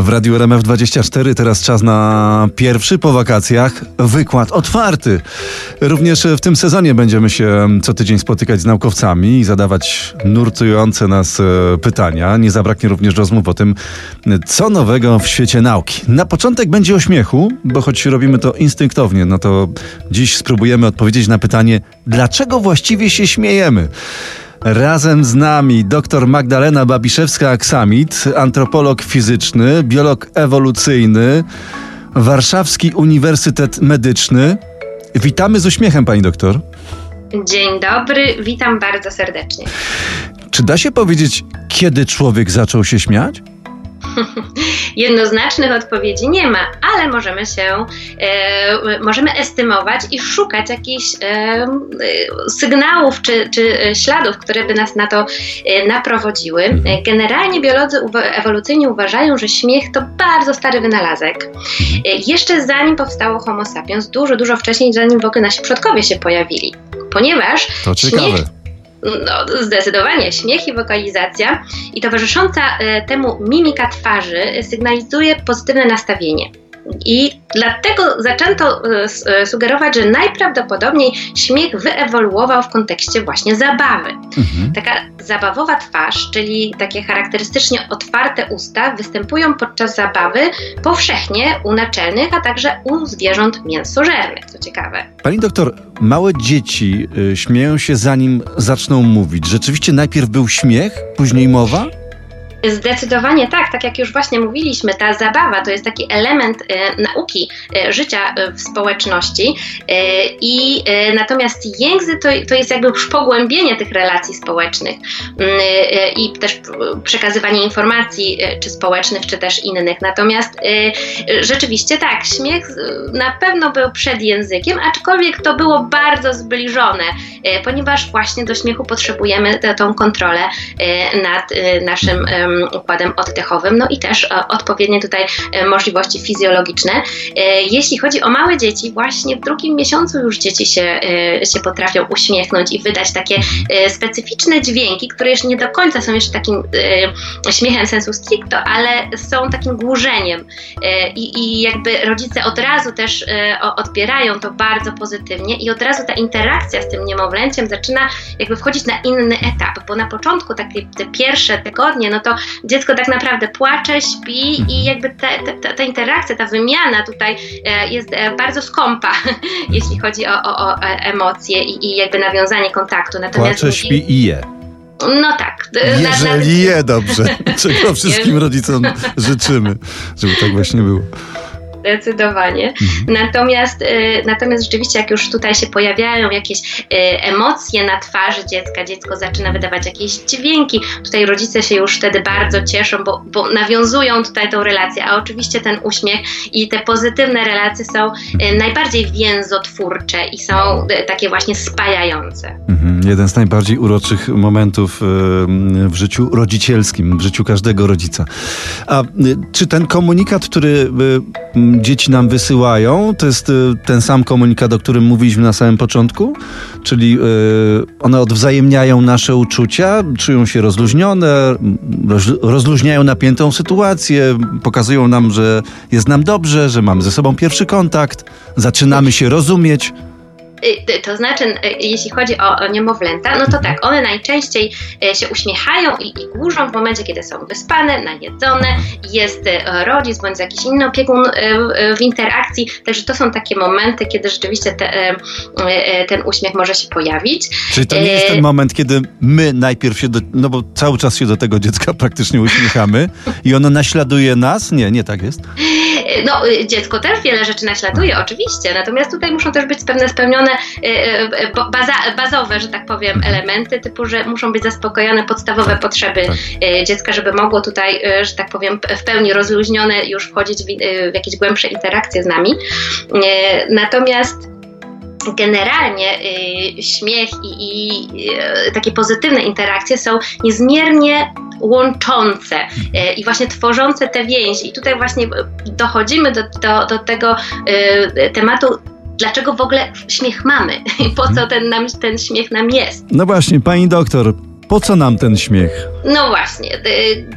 W Radiu RMF24 teraz czas na pierwszy po wakacjach wykład otwarty. Również w tym sezonie będziemy się co tydzień spotykać z naukowcami i zadawać nurtujące nas e, pytania. Nie zabraknie również rozmów o tym, co nowego w świecie nauki. Na początek będzie o śmiechu, bo choć robimy to instynktownie, no to dziś spróbujemy odpowiedzieć na pytanie, dlaczego właściwie się śmiejemy. Razem z nami dr Magdalena Babiszewska-Aksamit, antropolog fizyczny, biolog ewolucyjny, Warszawski Uniwersytet Medyczny. Witamy z uśmiechem, pani doktor. Dzień dobry, witam bardzo serdecznie. Czy da się powiedzieć, kiedy człowiek zaczął się śmiać? Jednoznacznych odpowiedzi nie ma, ale możemy się, e, możemy estymować i szukać jakichś e, e sygnałów czy, czy śladów, które by nas na to e, naprowadziły. Mhm. Generalnie biolodzy ewolucyjni uważają, że śmiech to bardzo stary wynalazek. Mhm. E, jeszcze zanim powstało Homo sapiens, dużo, dużo wcześniej, zanim w ogóle nasi przodkowie się pojawili. Ponieważ to ciekawe. No, zdecydowanie śmiech i wokalizacja i towarzysząca e, temu mimika twarzy sygnalizuje pozytywne nastawienie. I dlatego zaczęto e, e, sugerować, że najprawdopodobniej śmiech wyewoluował w kontekście właśnie zabawy. Mhm. Taka zabawowa twarz, czyli takie charakterystycznie otwarte usta, występują podczas zabawy powszechnie u naczelnych, a także u zwierząt mięsożernych, co ciekawe. Pani doktor, małe dzieci y, śmieją się zanim zaczną mówić. Rzeczywiście najpierw był śmiech, później mowa? Zdecydowanie tak, tak jak już właśnie mówiliśmy, ta zabawa to jest taki element e, nauki e, życia e, w społeczności i natomiast język to, to jest jakby już pogłębienie tych relacji społecznych i też przekazywanie informacji czy społecznych, czy też innych. Natomiast rzeczywiście tak, śmiech na pewno był przed językiem, aczkolwiek to było bardzo zbliżone, ponieważ właśnie do śmiechu potrzebujemy tą kontrolę nad naszym układem oddechowym, no i też e, odpowiednie tutaj e, możliwości fizjologiczne. E, jeśli chodzi o małe dzieci, właśnie w drugim miesiącu już dzieci się, się potrafią uśmiechnąć i wydać takie specyficzne dźwięki, które jeszcze nie do końca są jeszcze takim śmiechem sensu stricto, ale są takim głużeniem i, i jakby rodzice od razu też odbierają to bardzo pozytywnie i od razu ta interakcja z tym niemowlęciem zaczyna jakby wchodzić na inny etap, bo na początku takie te pierwsze tygodnie, no to dziecko tak naprawdę płacze, śpi i mhm. jakby te, ta interakcja, ta wymiana tutaj e, jest e, bardzo skąpa, jeśli chodzi o, o, o emocje i, i, jakby nawiązanie kontaktu. Natomiast płacze, śpi i je. No tak. Jeżeli je dobrze, czego wszystkim rodzicom życzymy, żeby tak właśnie było zdecydowanie. Mhm. Natomiast, y, natomiast rzeczywiście, jak już tutaj się pojawiają jakieś y, emocje na twarzy dziecka, dziecko zaczyna wydawać jakieś dźwięki, tutaj rodzice się już wtedy bardzo cieszą, bo, bo nawiązują tutaj tą relację, a oczywiście ten uśmiech i te pozytywne relacje są y, mhm. najbardziej więzotwórcze i są takie właśnie spajające. Mhm. Jeden z najbardziej uroczych momentów w życiu rodzicielskim, w życiu każdego rodzica. A czy ten komunikat, który dzieci nam wysyłają, to jest y, ten sam komunikat, o którym mówiliśmy na samym początku, czyli y, one odwzajemniają nasze uczucia, czują się rozluźnione, rozluźniają napiętą sytuację, pokazują nam, że jest nam dobrze, że mamy ze sobą pierwszy kontakt, zaczynamy się rozumieć. Y, to znaczy, y, jeśli chodzi o, o niemowlęta, no to tak, one najczęściej y, się uśmiechają i, i głużą w momencie, kiedy są wyspane, najedzone, jest rodzic bądź jakiś inny opiekun w interakcji. Także to są takie momenty, kiedy rzeczywiście te, ten uśmiech może się pojawić. Czyli to nie jest ten moment, kiedy my najpierw się, do, no bo cały czas się do tego dziecka praktycznie uśmiechamy i ono naśladuje nas? Nie, nie tak jest. No, dziecko też wiele rzeczy naśladuje, oczywiście, natomiast tutaj muszą też być pewne spełnione y, baza, bazowe, że tak powiem, mhm. elementy, typu, że muszą być zaspokojone podstawowe potrzeby tak. Dziecka, żeby mogło tutaj, że tak powiem, w pełni rozluźnione już wchodzić w, w jakieś głębsze interakcje z nami. Natomiast generalnie y, śmiech i, i y, takie pozytywne interakcje są niezmiernie łączące y, i właśnie tworzące te więzi. I tutaj właśnie dochodzimy do, do, do tego tematu dlaczego w ogóle śmiech mamy, po co ten, nam, ten śmiech nam jest. No właśnie, pani doktor, po co nam ten śmiech? No właśnie,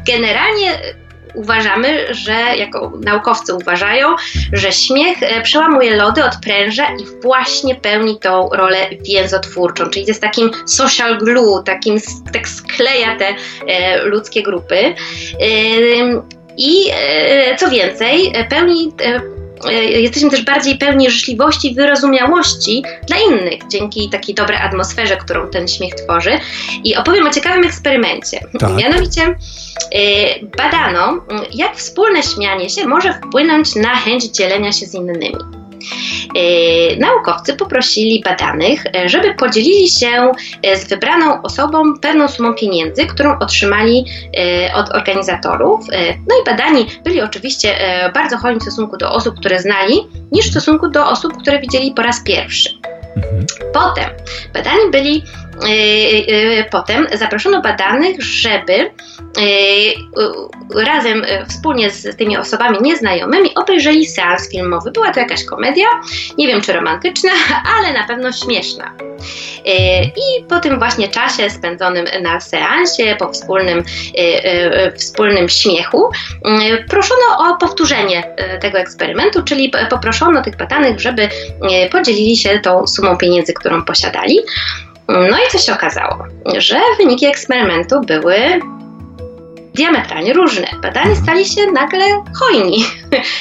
generalnie uważamy, że jako naukowcy uważają, że śmiech przełamuje lody, odpręża i właśnie pełni tą rolę więzotwórczą, czyli jest takim social glue, takim tak skleja te ludzkie grupy. I co więcej, pełni E, jesteśmy też bardziej pełni życzliwości i wyrozumiałości dla innych dzięki takiej dobrej atmosferze, którą ten śmiech tworzy. I opowiem o ciekawym eksperymencie. Tak. Mianowicie e, badano, jak wspólne śmianie się może wpłynąć na chęć dzielenia się z innymi. E, naukowcy poprosili badanych, e, żeby podzielili się e, z wybraną osobą pewną sumą pieniędzy, którą otrzymali od organizatorów. No i badani byli oczywiście bardzo hojni w stosunku do osób, które znali, niż w stosunku do osób, które widzieli po raz pierwszy. Potem badani byli Y, y, potem zaproszono badanych, żeby y, razem wspólnie z tymi osobami nieznajomymi obejrzeli seans filmowy. Była to jakaś komedia, nie wiem czy romantyczna, ale na pewno śmieszna. I po tym właśnie czasie spędzonym na seansie, po wspólnym, wspólnym śmiechu, proszono o powtórzenie tego eksperymentu, czyli poproszono tych badanych, żeby podzielili się tą sumą pieniędzy, którą posiadali. No i co się okazało? Że wyniki eksperymentu były diametralnie różne. Badani stali się nagle hojni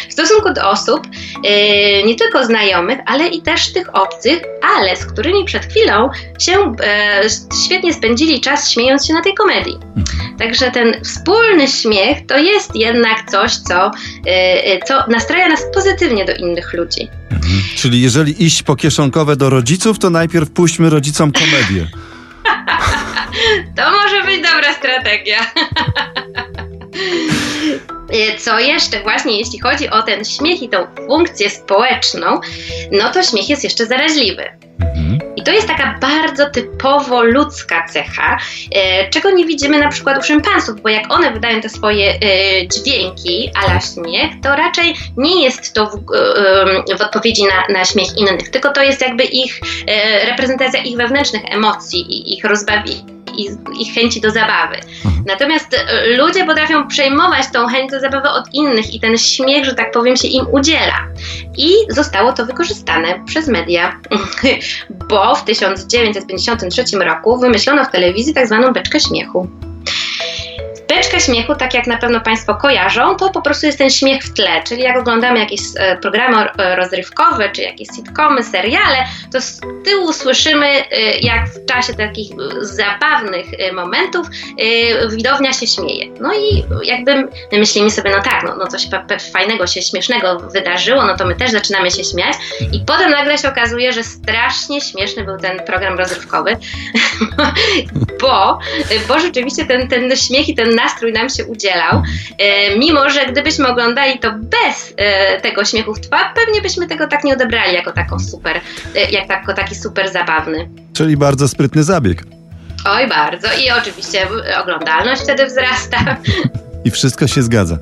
w stosunku do osób, yy, nie tylko znajomych, ale i też tych obcych, ale z którymi przed chwilą się yy, świetnie spędzili czas śmiejąc się na tej komedii. Także ten wspólny śmiech to jest jednak coś, co, yy, co nastraja nas pozytywnie do innych ludzi. Mhm. Czyli jeżeli iść po kieszonkowe do rodziców, to najpierw puśćmy rodzicom komedię. to może być dobra strategia. Co jeszcze właśnie, jeśli chodzi o ten śmiech i tą funkcję społeczną, no to śmiech jest jeszcze zaraźliwy. Mhm. I to jest taka bardzo typowo ludzka cecha, e, czego nie widzimy na przykład u szympansów, bo jak one wydają te swoje e, dźwięki ala śmiech, to raczej nie jest to w, w odpowiedzi na, na, śmiech innych, tylko to jest jakby ich reprezentacja ich wewnętrznych emocji i ich rozbawienia i ich chęci do zabawy. Mhm. Natomiast e, ludzie potrafią przejmować tą chęć do zabawy od innych i ten śmiech, że tak powiem, się im udziela. I zostało to wykorzystane przez media, bo w 1953 roku wymyślono w telewizji tak zwaną beczkę śmiechu. Beczka śmiechu, tak jak na pewno Państwo kojarzą, to po prostu jest ten śmiech w tle, czyli jak oglądamy jakieś e, programy e, rozrywkowe, czy jakieś sitcomy, seriale, to z tyłu słyszymy, e, jak w czasie takich zabawnych momentów widownia się śmieje. No i jakby my myślimy sobie, no tak, no, no coś fajnego się, śmiesznego wydarzyło, no to my też zaczynamy się śmiać i potem nagle się okazuje, że strasznie śmieszny był ten program rozrywkowy, bo, bo rzeczywiście ten, ten śmiech i ten nastrój nam się udzielał, e, mimo że gdybyśmy oglądali to bez e, tego śmiechu w twarz, pewnie byśmy tego tak nie odebrali jako taką super, e, jak jako taki super zabawny. Czyli bardzo sprytny zabieg. Oj, bardzo. I oczywiście oglądalność wtedy wzrasta. I wszystko się zgadza.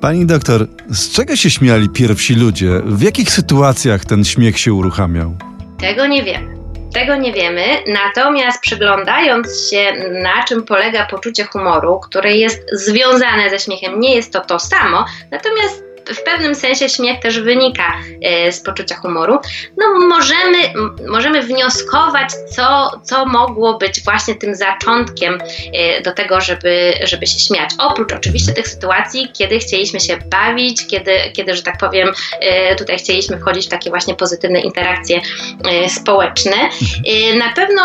Pani doktor, z czego się śmiali pierwsi ludzie? W jakich sytuacjach ten śmiech się uruchamiał? Tego nie wiemy. Tego nie wiemy, natomiast przyglądając się, na czym polega poczucie humoru, które jest związane ze śmiechem, nie jest to to samo, natomiast w pewnym sensie śmiech też wynika e, z poczucia humoru, no możemy, możemy wnioskować, co, co mogło być właśnie tym zaczątkiem e, do tego, żeby, żeby się śmiać. Oprócz oczywiście tych sytuacji, kiedy chcieliśmy się bawić, kiedy, kiedy że tak powiem, e, tutaj chcieliśmy wchodzić w takie właśnie pozytywne interakcje społeczne. Na pewno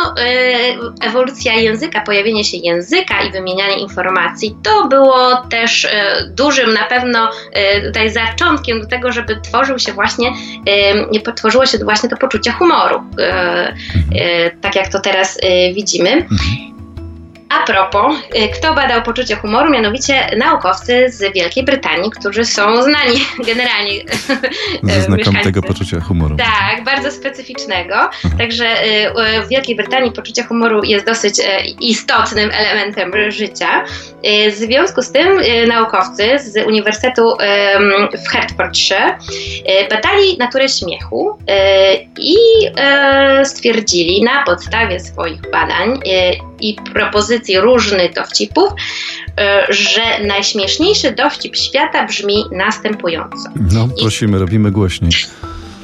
ewolucja języka, pojawienie się języka i wymienianie informacji, to było też dużym na pewno tutaj zaczątkiem do tego, żeby tworzył się właśnie, tworzyło się właśnie to poczucie humoru, e, e, tak jak to teraz e, widzimy. A propos, y, kto badał poczucie humoru? Mianowicie naukowcy z Wielkiej Brytanii, którzy są znani generalnie. Ze znakomitego poczucia humoru. Tak, bardzo specyficznego. Mhm. Także y, w Wielkiej Brytanii poczucie humoru jest dosyć istotnym elementem życia. Y, w związku z tym naukowcy z Uniwersytetu w Hertfordshire badali naturę śmiechu i stwierdzili na podstawie swoich badań, i propozycji różnych dowcipów, e, że najśmieszniejszy dowcip świata brzmi następująco. No, prosimy, I... robimy głośniej.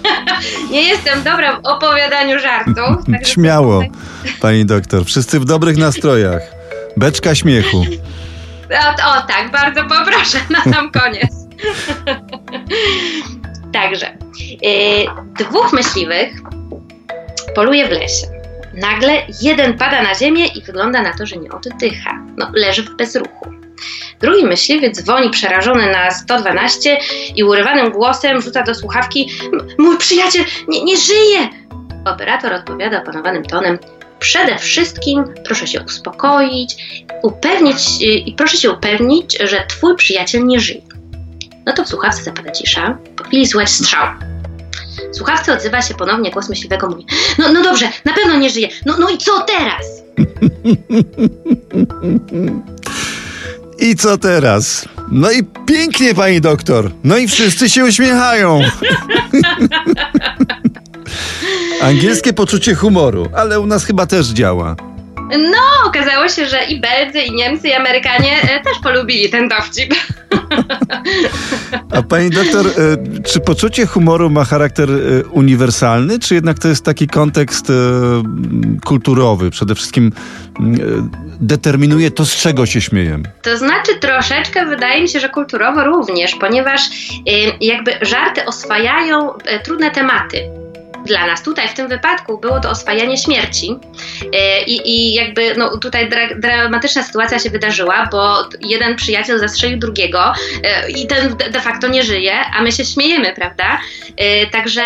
Nie jestem dobra w opowiadaniu żartów. Śmiało, pani doktor. Wszyscy w dobrych nastrojach. Beczka śmiechu. O, o tak, bardzo poproszę na sam koniec. Także, yy, dwóch myśliwych poluje w lesie. Nagle jeden pada na ziemię i wygląda na to, że nie oddycha. No, leży w bezruchu. Drugi myśliwy dzwoni przerażony na 112 i urywanym głosem rzuca do słuchawki: Mój przyjaciel nie, nie żyje! Operator odpowiada opanowanym tonem: Przede wszystkim proszę się uspokoić, upewnić i proszę się upewnić, że twój przyjaciel nie żyje. No to w słuchawce zapada cisza. Po chwili słychać strzał. Słuchawce odzywa się ponownie głos myśliwego, mówi no, no dobrze, na pewno nie żyje. No, no i co teraz? I co teraz? No i pięknie, pani doktor. No i wszyscy się uśmiechają. Angielskie poczucie humoru, ale u nas chyba też działa. No, okazało się, że i Belzy, i Niemcy, i Amerykanie e, też polubili ten dowcip. A pani doktor, e, czy poczucie humoru ma charakter e, uniwersalny, czy jednak to jest taki kontekst kulturowy? Przede wszystkim determinuje to, z czego się śmiejemy. To znaczy troszeczkę wydaje mi się, że kulturowo również, ponieważ jakby żarty oswajają trudne tematy dla nas. Tutaj w tym wypadku było to oswajanie śmierci e, i, i jakby no, tutaj dra dramatyczna sytuacja się wydarzyła, bo jeden przyjaciel zastrzelił drugiego e, i ten de facto nie żyje, a my się śmiejemy, prawda? E, także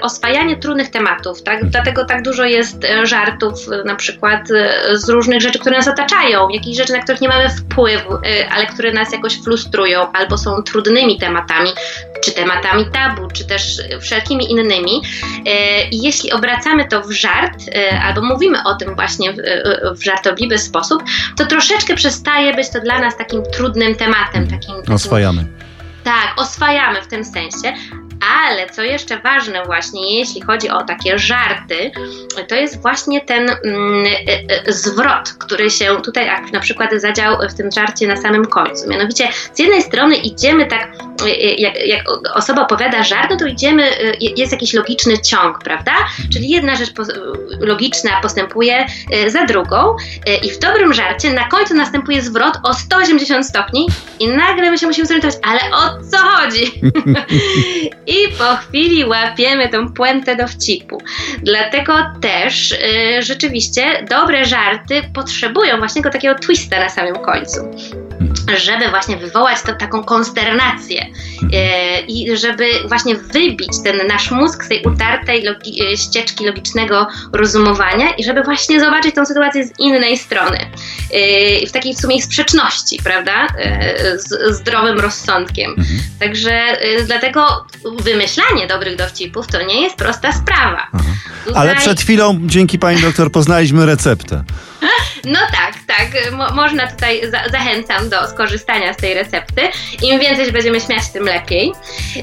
oswajanie trudnych tematów, tak? dlatego tak dużo jest żartów na przykład z różnych rzeczy, które nas otaczają, jakichś rzeczy, na których nie mamy wpływu, ale które nas jakoś frustrują albo są trudnymi tematami, czy tematami tabu, czy też wszelkimi innymi. I jeśli obracamy to w żart, e, albo mówimy o tym właśnie w, e, w żartobliwy sposób, to troszeczkę przestaje być to dla nas takim trudnym tematem. Takim, takim Oswajamy. Tak, oswajamy w tym sensie, ale co jeszcze ważne właśnie, jeśli chodzi o takie żarty, to jest właśnie ten mm, e, e, zwrot, który się tutaj na przykład zadział w tym żarcie na samym końcu. Mianowicie z jednej strony idziemy tak, e, jak, jak osoba opowiada żart, no to idziemy, jest jakiś logiczny ciąg, prawda? Czyli jedna rzecz logiczna postępuje za drugą i w dobrym żarcie na końcu następuje zwrot o 180 stopni i nagle my się musimy zorientować, ale o co chodzi? I po chwili łapiemy tą puentę dowcipu. Dlatego też y, rzeczywiście dobre żarty potrzebują właśnie takiego twista na samym końcu żeby właśnie wywołać to, taką konsternację e, i żeby właśnie wybić ten nasz mózg z tej utartej logi e, ścieżki logicznego rozumowania i żeby właśnie zobaczyć tą sytuację z innej strony, e, w takiej w sumie sprzeczności, prawda, e, z zdrowym rozsądkiem. Mhm. Także dlatego wymyślanie dobrych dowcipów to nie jest prosta sprawa. Tutaj... Ale przed chwilą dzięki pani doktor poznaliśmy receptę. No tak, tak. Mo można tutaj, za zachęcam do skorzystania z tej recepty. Im więcej się będziemy śmiać, tym lepiej. Y,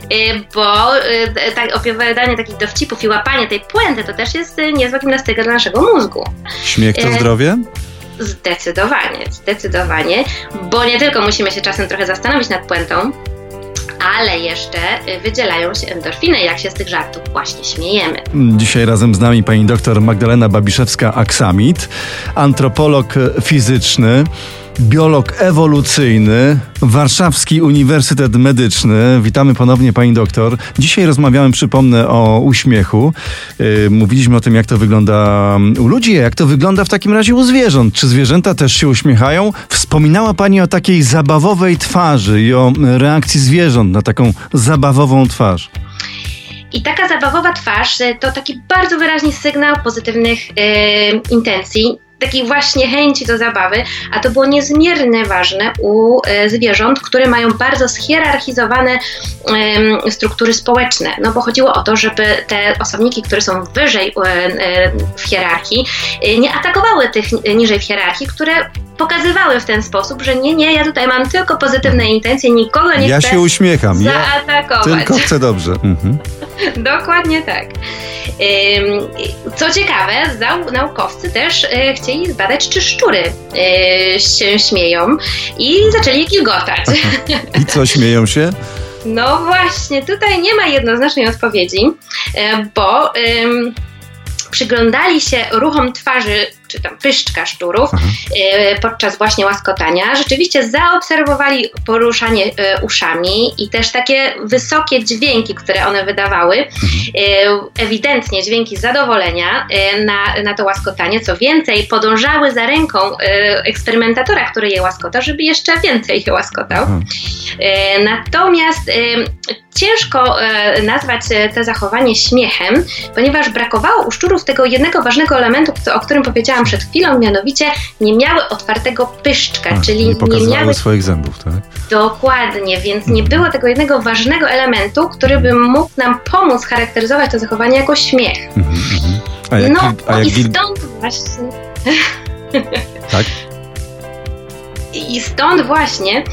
bo y, tak, opowiadanie takich dowcipów i łapanie tej puenty to też jest y, niezła gimnastyka dla naszego mózgu. Śmiech to zdrowie? Zdecydowanie, zdecydowanie, bo nie tylko musimy się czasem trochę zastanowić nad puentą, ale jeszcze wydzielają się endorfiny, jak się z tych żartów właśnie śmiejemy. Dzisiaj razem z nami pani doktor Magdalena Babiszewska-Aksamit, antropolog fizyczny biolog ewolucyjny, Warszawski Uniwersytet Medyczny. Witamy ponownie pani doktor. Dzisiaj rozmawiałem, przypomnę, o uśmiechu. Yy, mówiliśmy o tym, jak to wygląda u ludzi, jak to wygląda w takim razie u zwierząt. Czy zwierzęta też się uśmiechają? Wspominała pani o takiej zabawowej twarzy i o reakcji zwierząt na taką zabawową twarz. I taka zabawowa twarz y, to taki bardzo wyraźny sygnał pozytywnych yy, intencji, takiej właśnie chęci do zabawy, a to było niezmiernie ważne u e, zwierząt, które mają bardzo schierarchizowane struktury społeczne. No bo chodziło o to, żeby te osobniki, które są wyżej e, e, w hierarchii, nie atakowały tych niżej w hierarchii, które pokazywały w ten sposób, że nie, nie, ja tutaj mam tylko pozytywne intencje, nikogo nie ja chcę się uśmiecham. zaatakować. Ja tylko chcę dobrze. Mhm. Dokładnie tak. Co ciekawe, naukowcy też e, chcieli zbadać, czy szczury e, się śmieją i zaczęli je gilgotać. I co, śmieją się? No właśnie, tutaj nie ma jednoznacznej odpowiedzi, e, bo przyglądali się ruchom twarzy czy tam pyszczka szczurów mhm. e, podczas właśnie łaskotania, rzeczywiście zaobserwowali poruszanie e, uszami i też takie wysokie dźwięki, które one wydawały, mhm. E, ewidentnie dźwięki zadowolenia na, na to łaskotanie. Co więcej, podążały za ręką eksperymentatora, który je łaskotał, żeby jeszcze więcej je łaskotał. Mhm. Natomiast ciężko nazwać te zachowanie śmiechem, ponieważ brakowało u szczurów tego jednego ważnego elementu, o którym powiedziałam przed chwilą, mianowicie nie miały otwartego pyszczka, czyli nie, nie miały swoich zębów, tak? Dokładnie, więc nie było tego jednego ważnego elementu, który by mógł nam pomóc charakteryzować to zachowanie jako śmiech. Mhm, mhm. A jak, no a jak... i stąd właśnie. Tak? I stąd właśnie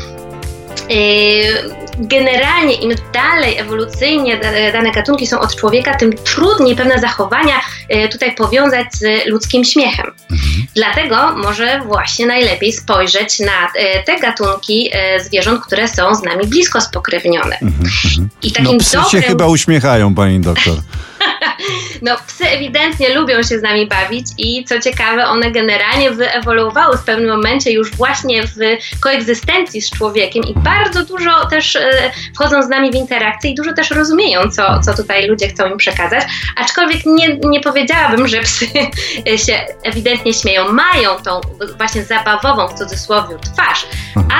generalnie im dalej ewolucyjnie dane gatunki są od człowieka, tym trudniej pewne zachowania yy, tutaj powiązać z ludzkim śmiechem. Mhm. Dlatego może właśnie najlepiej spojrzeć na yy, te gatunki zwierząt, które są z nami blisko spokrewnione. Mhm. mhm. I takim no, psy dobrym... się chyba uśmiechają, pani doktor. no psy ewidentnie lubią się z nami bawić i co ciekawe, one generalnie wyewoluowały w pewnym momencie już właśnie w koegzystencji z człowiekiem i bardzo dużo też e, wchodzą z nami w interakcję i dużo też rozumieją, co, co tutaj ludzie chcą im przekazać. Aczkolwiek nie, nie powiedziałabym, że psy się ewidentnie śmieją. Mają tą właśnie zabawową w cudzysłowie twarz,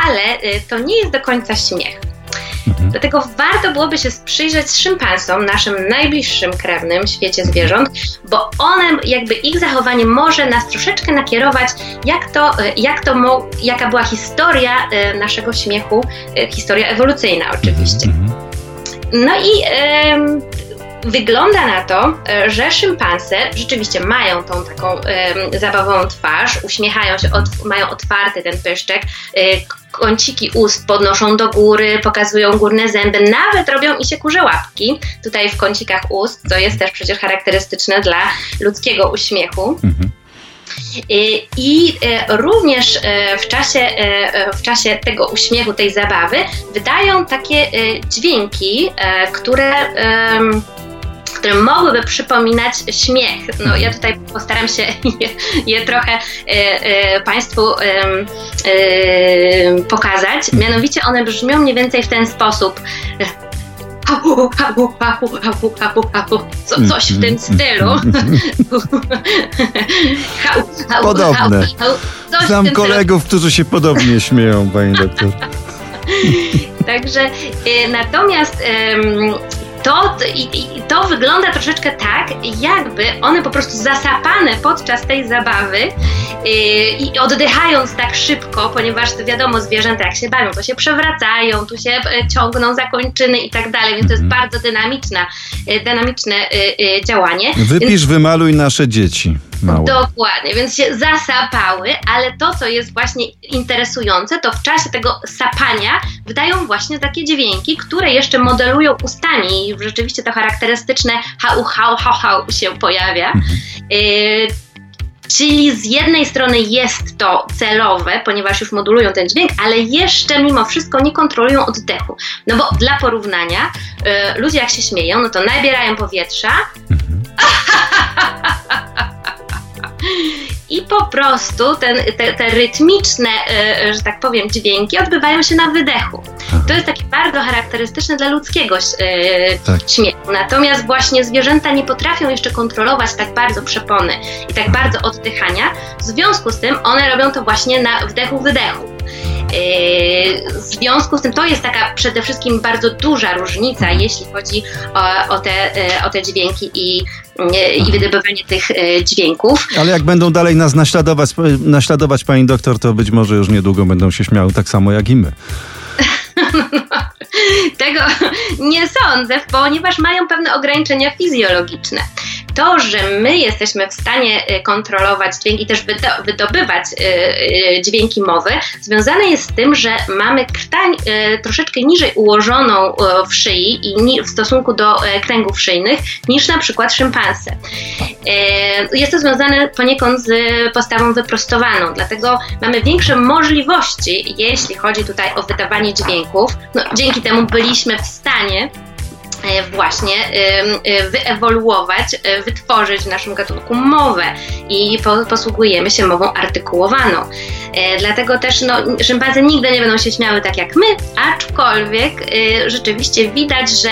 ale e, to nie jest do końca śmiech. Mhm. Dlatego warto byłoby się przyjrzeć szympansom, naszym najbliższym krewnym w świecie zwierząt, bo one, jakby ich zachowanie może nas troszeczkę nakierować, jak to, jak to jaka była historia e, naszego śmiechu, e, historia ewolucyjna oczywiście. Mhm. No i wygląda na to, e, że szympanse rzeczywiście mają tą taką zabawową twarz, uśmiechają się, od, mają otwarty ten pyszczek, kąciki ust podnoszą do góry, pokazują górne zęby, nawet robią i się kurze łapki tutaj w kącikach ust, co jest też przecież charakterystyczne dla ludzkiego uśmiechu. Mhm. I również e, w czasie, e, w czasie tego uśmiechu, tej zabawy, wydają takie e, dźwięki, które które mogłyby przypominać śmiech. No ja tutaj postaram się je, je trochę e, e, Państwu e, pokazać. Mianowicie one brzmią mniej więcej w ten sposób. Co, coś w tym stylu. Podobne. Znam kolegów, którzy się podobnie śmieją, pani doktor. Także natomiast to, i, to wygląda troszeczkę tak, jakby one po prostu zasapane podczas tej zabawy yy, i oddychając tak szybko, ponieważ wiadomo, zwierzęta jak się bawią, to się przewracają, tu się e, ciągną za kończyny i tak dalej, więc to jest mhm. bardzo dynamiczna, e, dynamiczne yy, działanie. Wypisz, więc... wymaluj nasze dzieci. Dokładnie, więc się zasapały, ale to, co jest właśnie interesujące, to w czasie tego sapania wydają właśnie takie dźwięki, które jeszcze modelują ustami i rzeczywiście to charakterystyczne hau, hau, hau, hau się pojawia. Mhm. Y Czyli z jednej strony jest to celowe, ponieważ już modulują ten dźwięk, ale jeszcze mimo wszystko nie kontrolują oddechu. No bo dla porównania, y, ludzie jak się śmieją, no to nabierają powietrza. I po prostu ten, te, te rytmiczne, e, e, że tak powiem, dźwięki odbywają się na wydechu. To jest takie bardzo charakterystyczne dla ludzkiego e, tak. śmiechu. Natomiast właśnie zwierzęta nie potrafią jeszcze kontrolować tak bardzo przepony i tak bardzo oddychania. W związku z tym one robią to właśnie na wdechu-wydechu. W związku z tym to jest taka przede wszystkim bardzo duża różnica, jeśli chodzi o, o, te, o te dźwięki i, i wydobywanie tych dźwięków. Ale jak będą dalej nas naśladować, naśladować pani doktor, to być może już niedługo będą się śmiały tak samo jak i my. Tego nie sądzę, ponieważ mają pewne ograniczenia fizjologiczne. to, że my jesteśmy w stanie y, kontrolować dźwięk i też wydobywać y, y, dźwięki mowy, związane jest z tym, że mamy krtań troszeczkę niżej ułożoną w szyi i w stosunku do kręgów szyjnych niż na przykład szympanse. Jest to związane poniekąd z postawą wyprostowaną, dlatego mamy większe możliwości, jeśli chodzi tutaj o wydawanie dźwięków. No, dzięki temu byliśmy w stanie E, właśnie e, wyewoluować, e, wytworzyć w naszym gatunku mowę i posługujemy się mową artykułowaną. Dlatego też no, szympanze nigdy nie będą się śmiały tak jak my, aczkolwiek rzeczywiście widać, że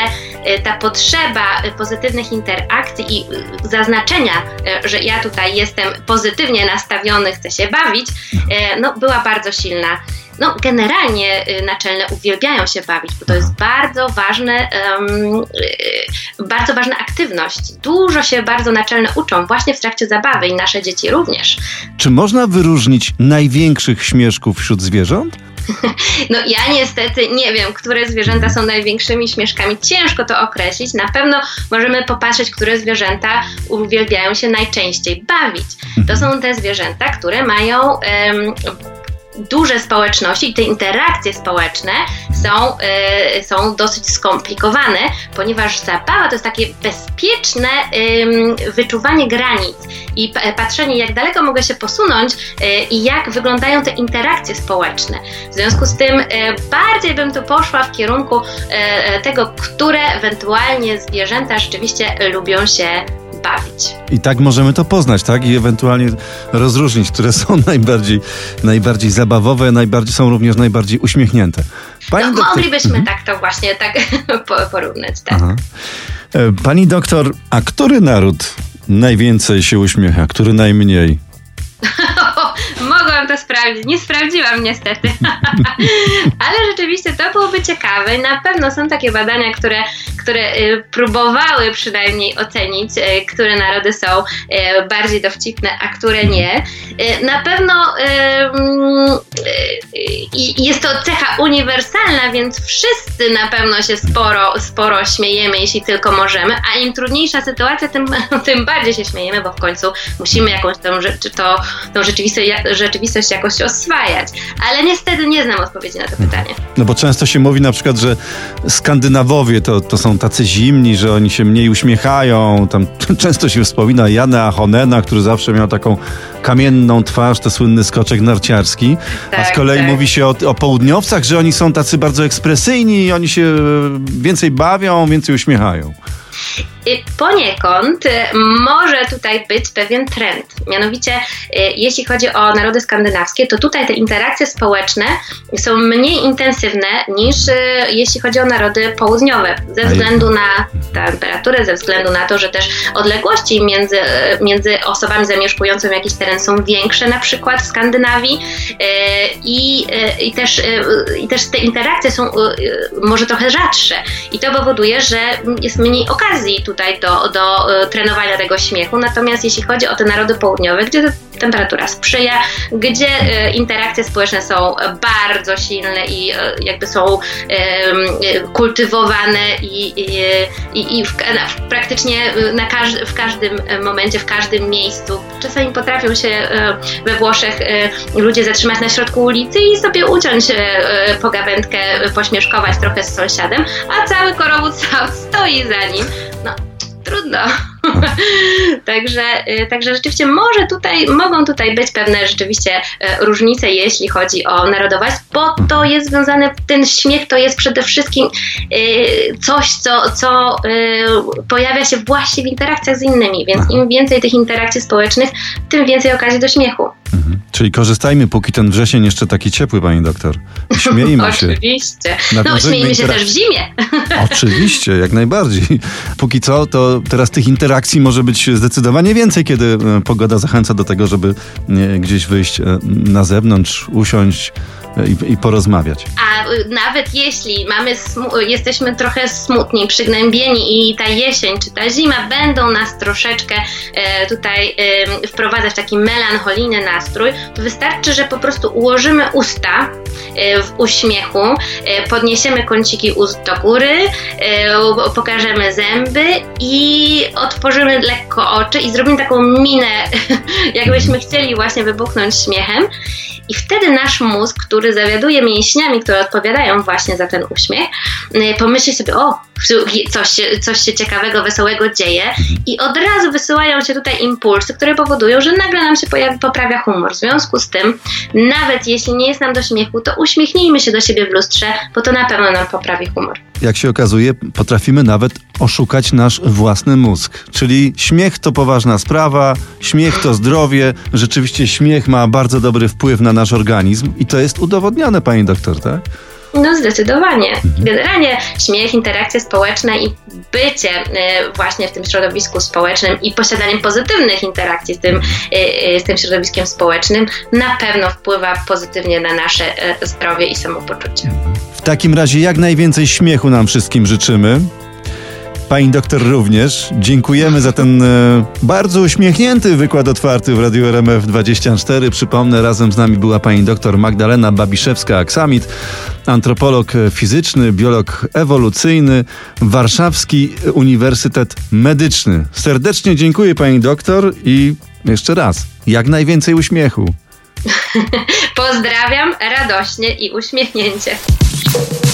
ta potrzeba pozytywnych interakcji i zaznaczenia, że ja tutaj jestem pozytywnie nastawiony, chcę się bawić, no, była bardzo silna no, generalnie y, naczelne uwielbiają się bawić, bo to jest bardzo ważne, um, bardzo ważna aktywność. Dużo się bardzo naczelne uczą właśnie w trakcie zabawy i nasze dzieci również. Czy można wyróżnić największych śmieszków wśród zwierząt? No ja niestety nie wiem, które zwierzęta są największymi śmieszkami. Ciężko to określić. Na pewno możemy popatrzeć, które zwierzęta uwielbiają się najczęściej bawić. To są te zwierzęta, które mają um, duże społeczności i te interakcje społeczne są, y, są dosyć skomplikowane, ponieważ zabawa to jest takie bezpieczne y, wyczuwanie granic i patrzenie, jak daleko mogę się posunąć y, i jak wyglądają te interakcje społeczne. W związku z tym y, bardziej bym tu poszła w kierunku y, tego, które ewentualnie zwierzęta rzeczywiście lubią się bawić. I tak możemy to poznać, tak? I ewentualnie rozróżnić, które są najbardziej, najbardziej zabawowe, najbardziej, są również najbardziej uśmiechnięte. Pani no, doktor... Moglibyśmy mhm. tak to właśnie tak porównać, tak. Aha. E, pani doktor, a który naród najwięcej się uśmiecha, który najmniej? To sprawdzić. Nie sprawdziłam niestety. Ale rzeczywiście to byłoby ciekawe. Na pewno są takie badania, które, które y, próbowały przynajmniej ocenić, y, które narody są y, bardziej dowcipne, a które nie. Na pewno jest to cecha uniwersalna, więc wszyscy na pewno się sporo, sporo śmiejemy, jeśli tylko możemy, a im trudniejsza sytuacja, tym, tym bardziej się śmiejemy, bo w końcu musimy jakąś tą, tą, tą rzeczywistość rzeczywistość jakoś oswajać. Ale niestety nie znam odpowiedzi na to pytanie. No bo często się mówi na przykład, że Skandynawowie to, to są tacy zimni, że oni się mniej uśmiechają. Tam często się wspomina Jana Honena, który zawsze miał taką kamienną twarz, to słynny skoczek narciarski. Tak, a z tak, kolei tak. mówi się o, o południowcach, że oni są tacy bardzo ekspresyjni i oni się więcej bawią, więcej uśmiechają. Poniekąd y, może tutaj być pewien trend. Mianowicie, y, jeśli chodzi o narody skandynawskie, to tutaj te interakcje społeczne są mniej intensywne niż y, jeśli chodzi o narody południowe, ze względu na temperaturę, ze względu na to, że też odległości między, między osobami zamieszkującymi jakiś teren są większe, na przykład w Skandynawii, i, i, też, i też te interakcje są może trochę rzadsze. I to powoduje, że jest mniej okazji tutaj do, do e, trenowania tego śmiechu. Natomiast jeśli chodzi o te narody południowe, gdzie temperatura sprzyja, gdzie e, interakcje społeczne są bardzo silne i e, jakby są kultywowane i, i, i w, praktycznie na każdy, w każdym momencie, w każdym miejscu. Czasami potrafią się we Włoszech ludzie zatrzymać na środku ulicy i sobie uciąć pogawędkę, pośmieszkować trochę z sąsiadem, a cały korowód stoi za nim. No, trudno. także, y, także rzeczywiście może tutaj, mogą tutaj być pewne rzeczywiście y, różnice, jeśli chodzi o narodowość, bo to jest związane, ten śmiech to jest przede wszystkim y, coś, co, co pojawia się właśnie w interakcjach z innymi, więc im więcej tych interakcji społecznych, tym więcej okazji do śmiechu. Mhm. Czyli korzystajmy, póki ten wrzesień jeszcze taki ciepły, pani doktor. Śmiejmy się. Oczywiście. No, śmiejmy się też w zimie. Oczywiście, jak najbardziej. Póki co, to teraz tych interakcji może być zdecydowanie więcej, kiedy e, pogoda zachęca do tego, żeby gdzieś wyjść e, na zewnątrz, usiąść, i, i porozmawiać. A nawet jeśli mamy jesteśmy trochę smutni, przygnębieni i ta jesień czy ta zima będą nas troszeczkę e, tutaj e, wprowadzać taki melancholijny nastrój, to wystarczy, że po prostu ułożymy usta e, w uśmiechu, e, podniesiemy kąciki ust do góry, e, pokażemy zęby i otworzymy lekko oczy i zrobimy taką minę, jakbyśmy chcieli właśnie wybuchnąć śmiechem. I wtedy nasz mózg, który zawiaduje mięśniami, które odpowiadają właśnie za ten uśmiech, y, pomyśli sobie, o, coś się, coś się ciekawego, wesołego dzieje i od razu wysyłają się tutaj impulsy, które powodują, że nagle nam się pojawi, poprawia humor. W związku z tym, nawet jeśli nie jest nam do śmiechu, to uśmiechnijmy się do siebie w lustrze, bo to na pewno nam poprawi humor. Jak się okazuje, potrafimy nawet oszukać nasz własny mózg. Czyli śmiech to poważna sprawa, śmiech to zdrowie. Rzeczywiście śmiech ma bardzo dobry wpływ na nasz organizm i to jest udowodnione, pani doktor, tak? No zdecydowanie. Generalnie śmiech, interakcje społeczne i bycie y, właśnie w tym środowisku społecznym i posiadaniem pozytywnych interakcji z tym, y, y, z tym środowiskiem społecznym na pewno wpływa pozytywnie na nasze zdrowie i samopoczucie. Takim razie jak najwięcej śmiechu nam wszystkim życzymy. Pani doktor również. Dziękujemy za ten e, bardzo uśmiechnięty wykład otwarty w Radiu RMF 24. Przypomnę, razem z nami była pani doktor Magdalena Babiszewska-Aksamit, antropolog fizyczny, biolog ewolucyjny, Warszawski Uniwersytet Medyczny. Serdecznie dziękuję pani doktor i jeszcze raz, jak najwięcej uśmiechu. Pozdrawiam radośnie i uśmiechnięcie. Thank you.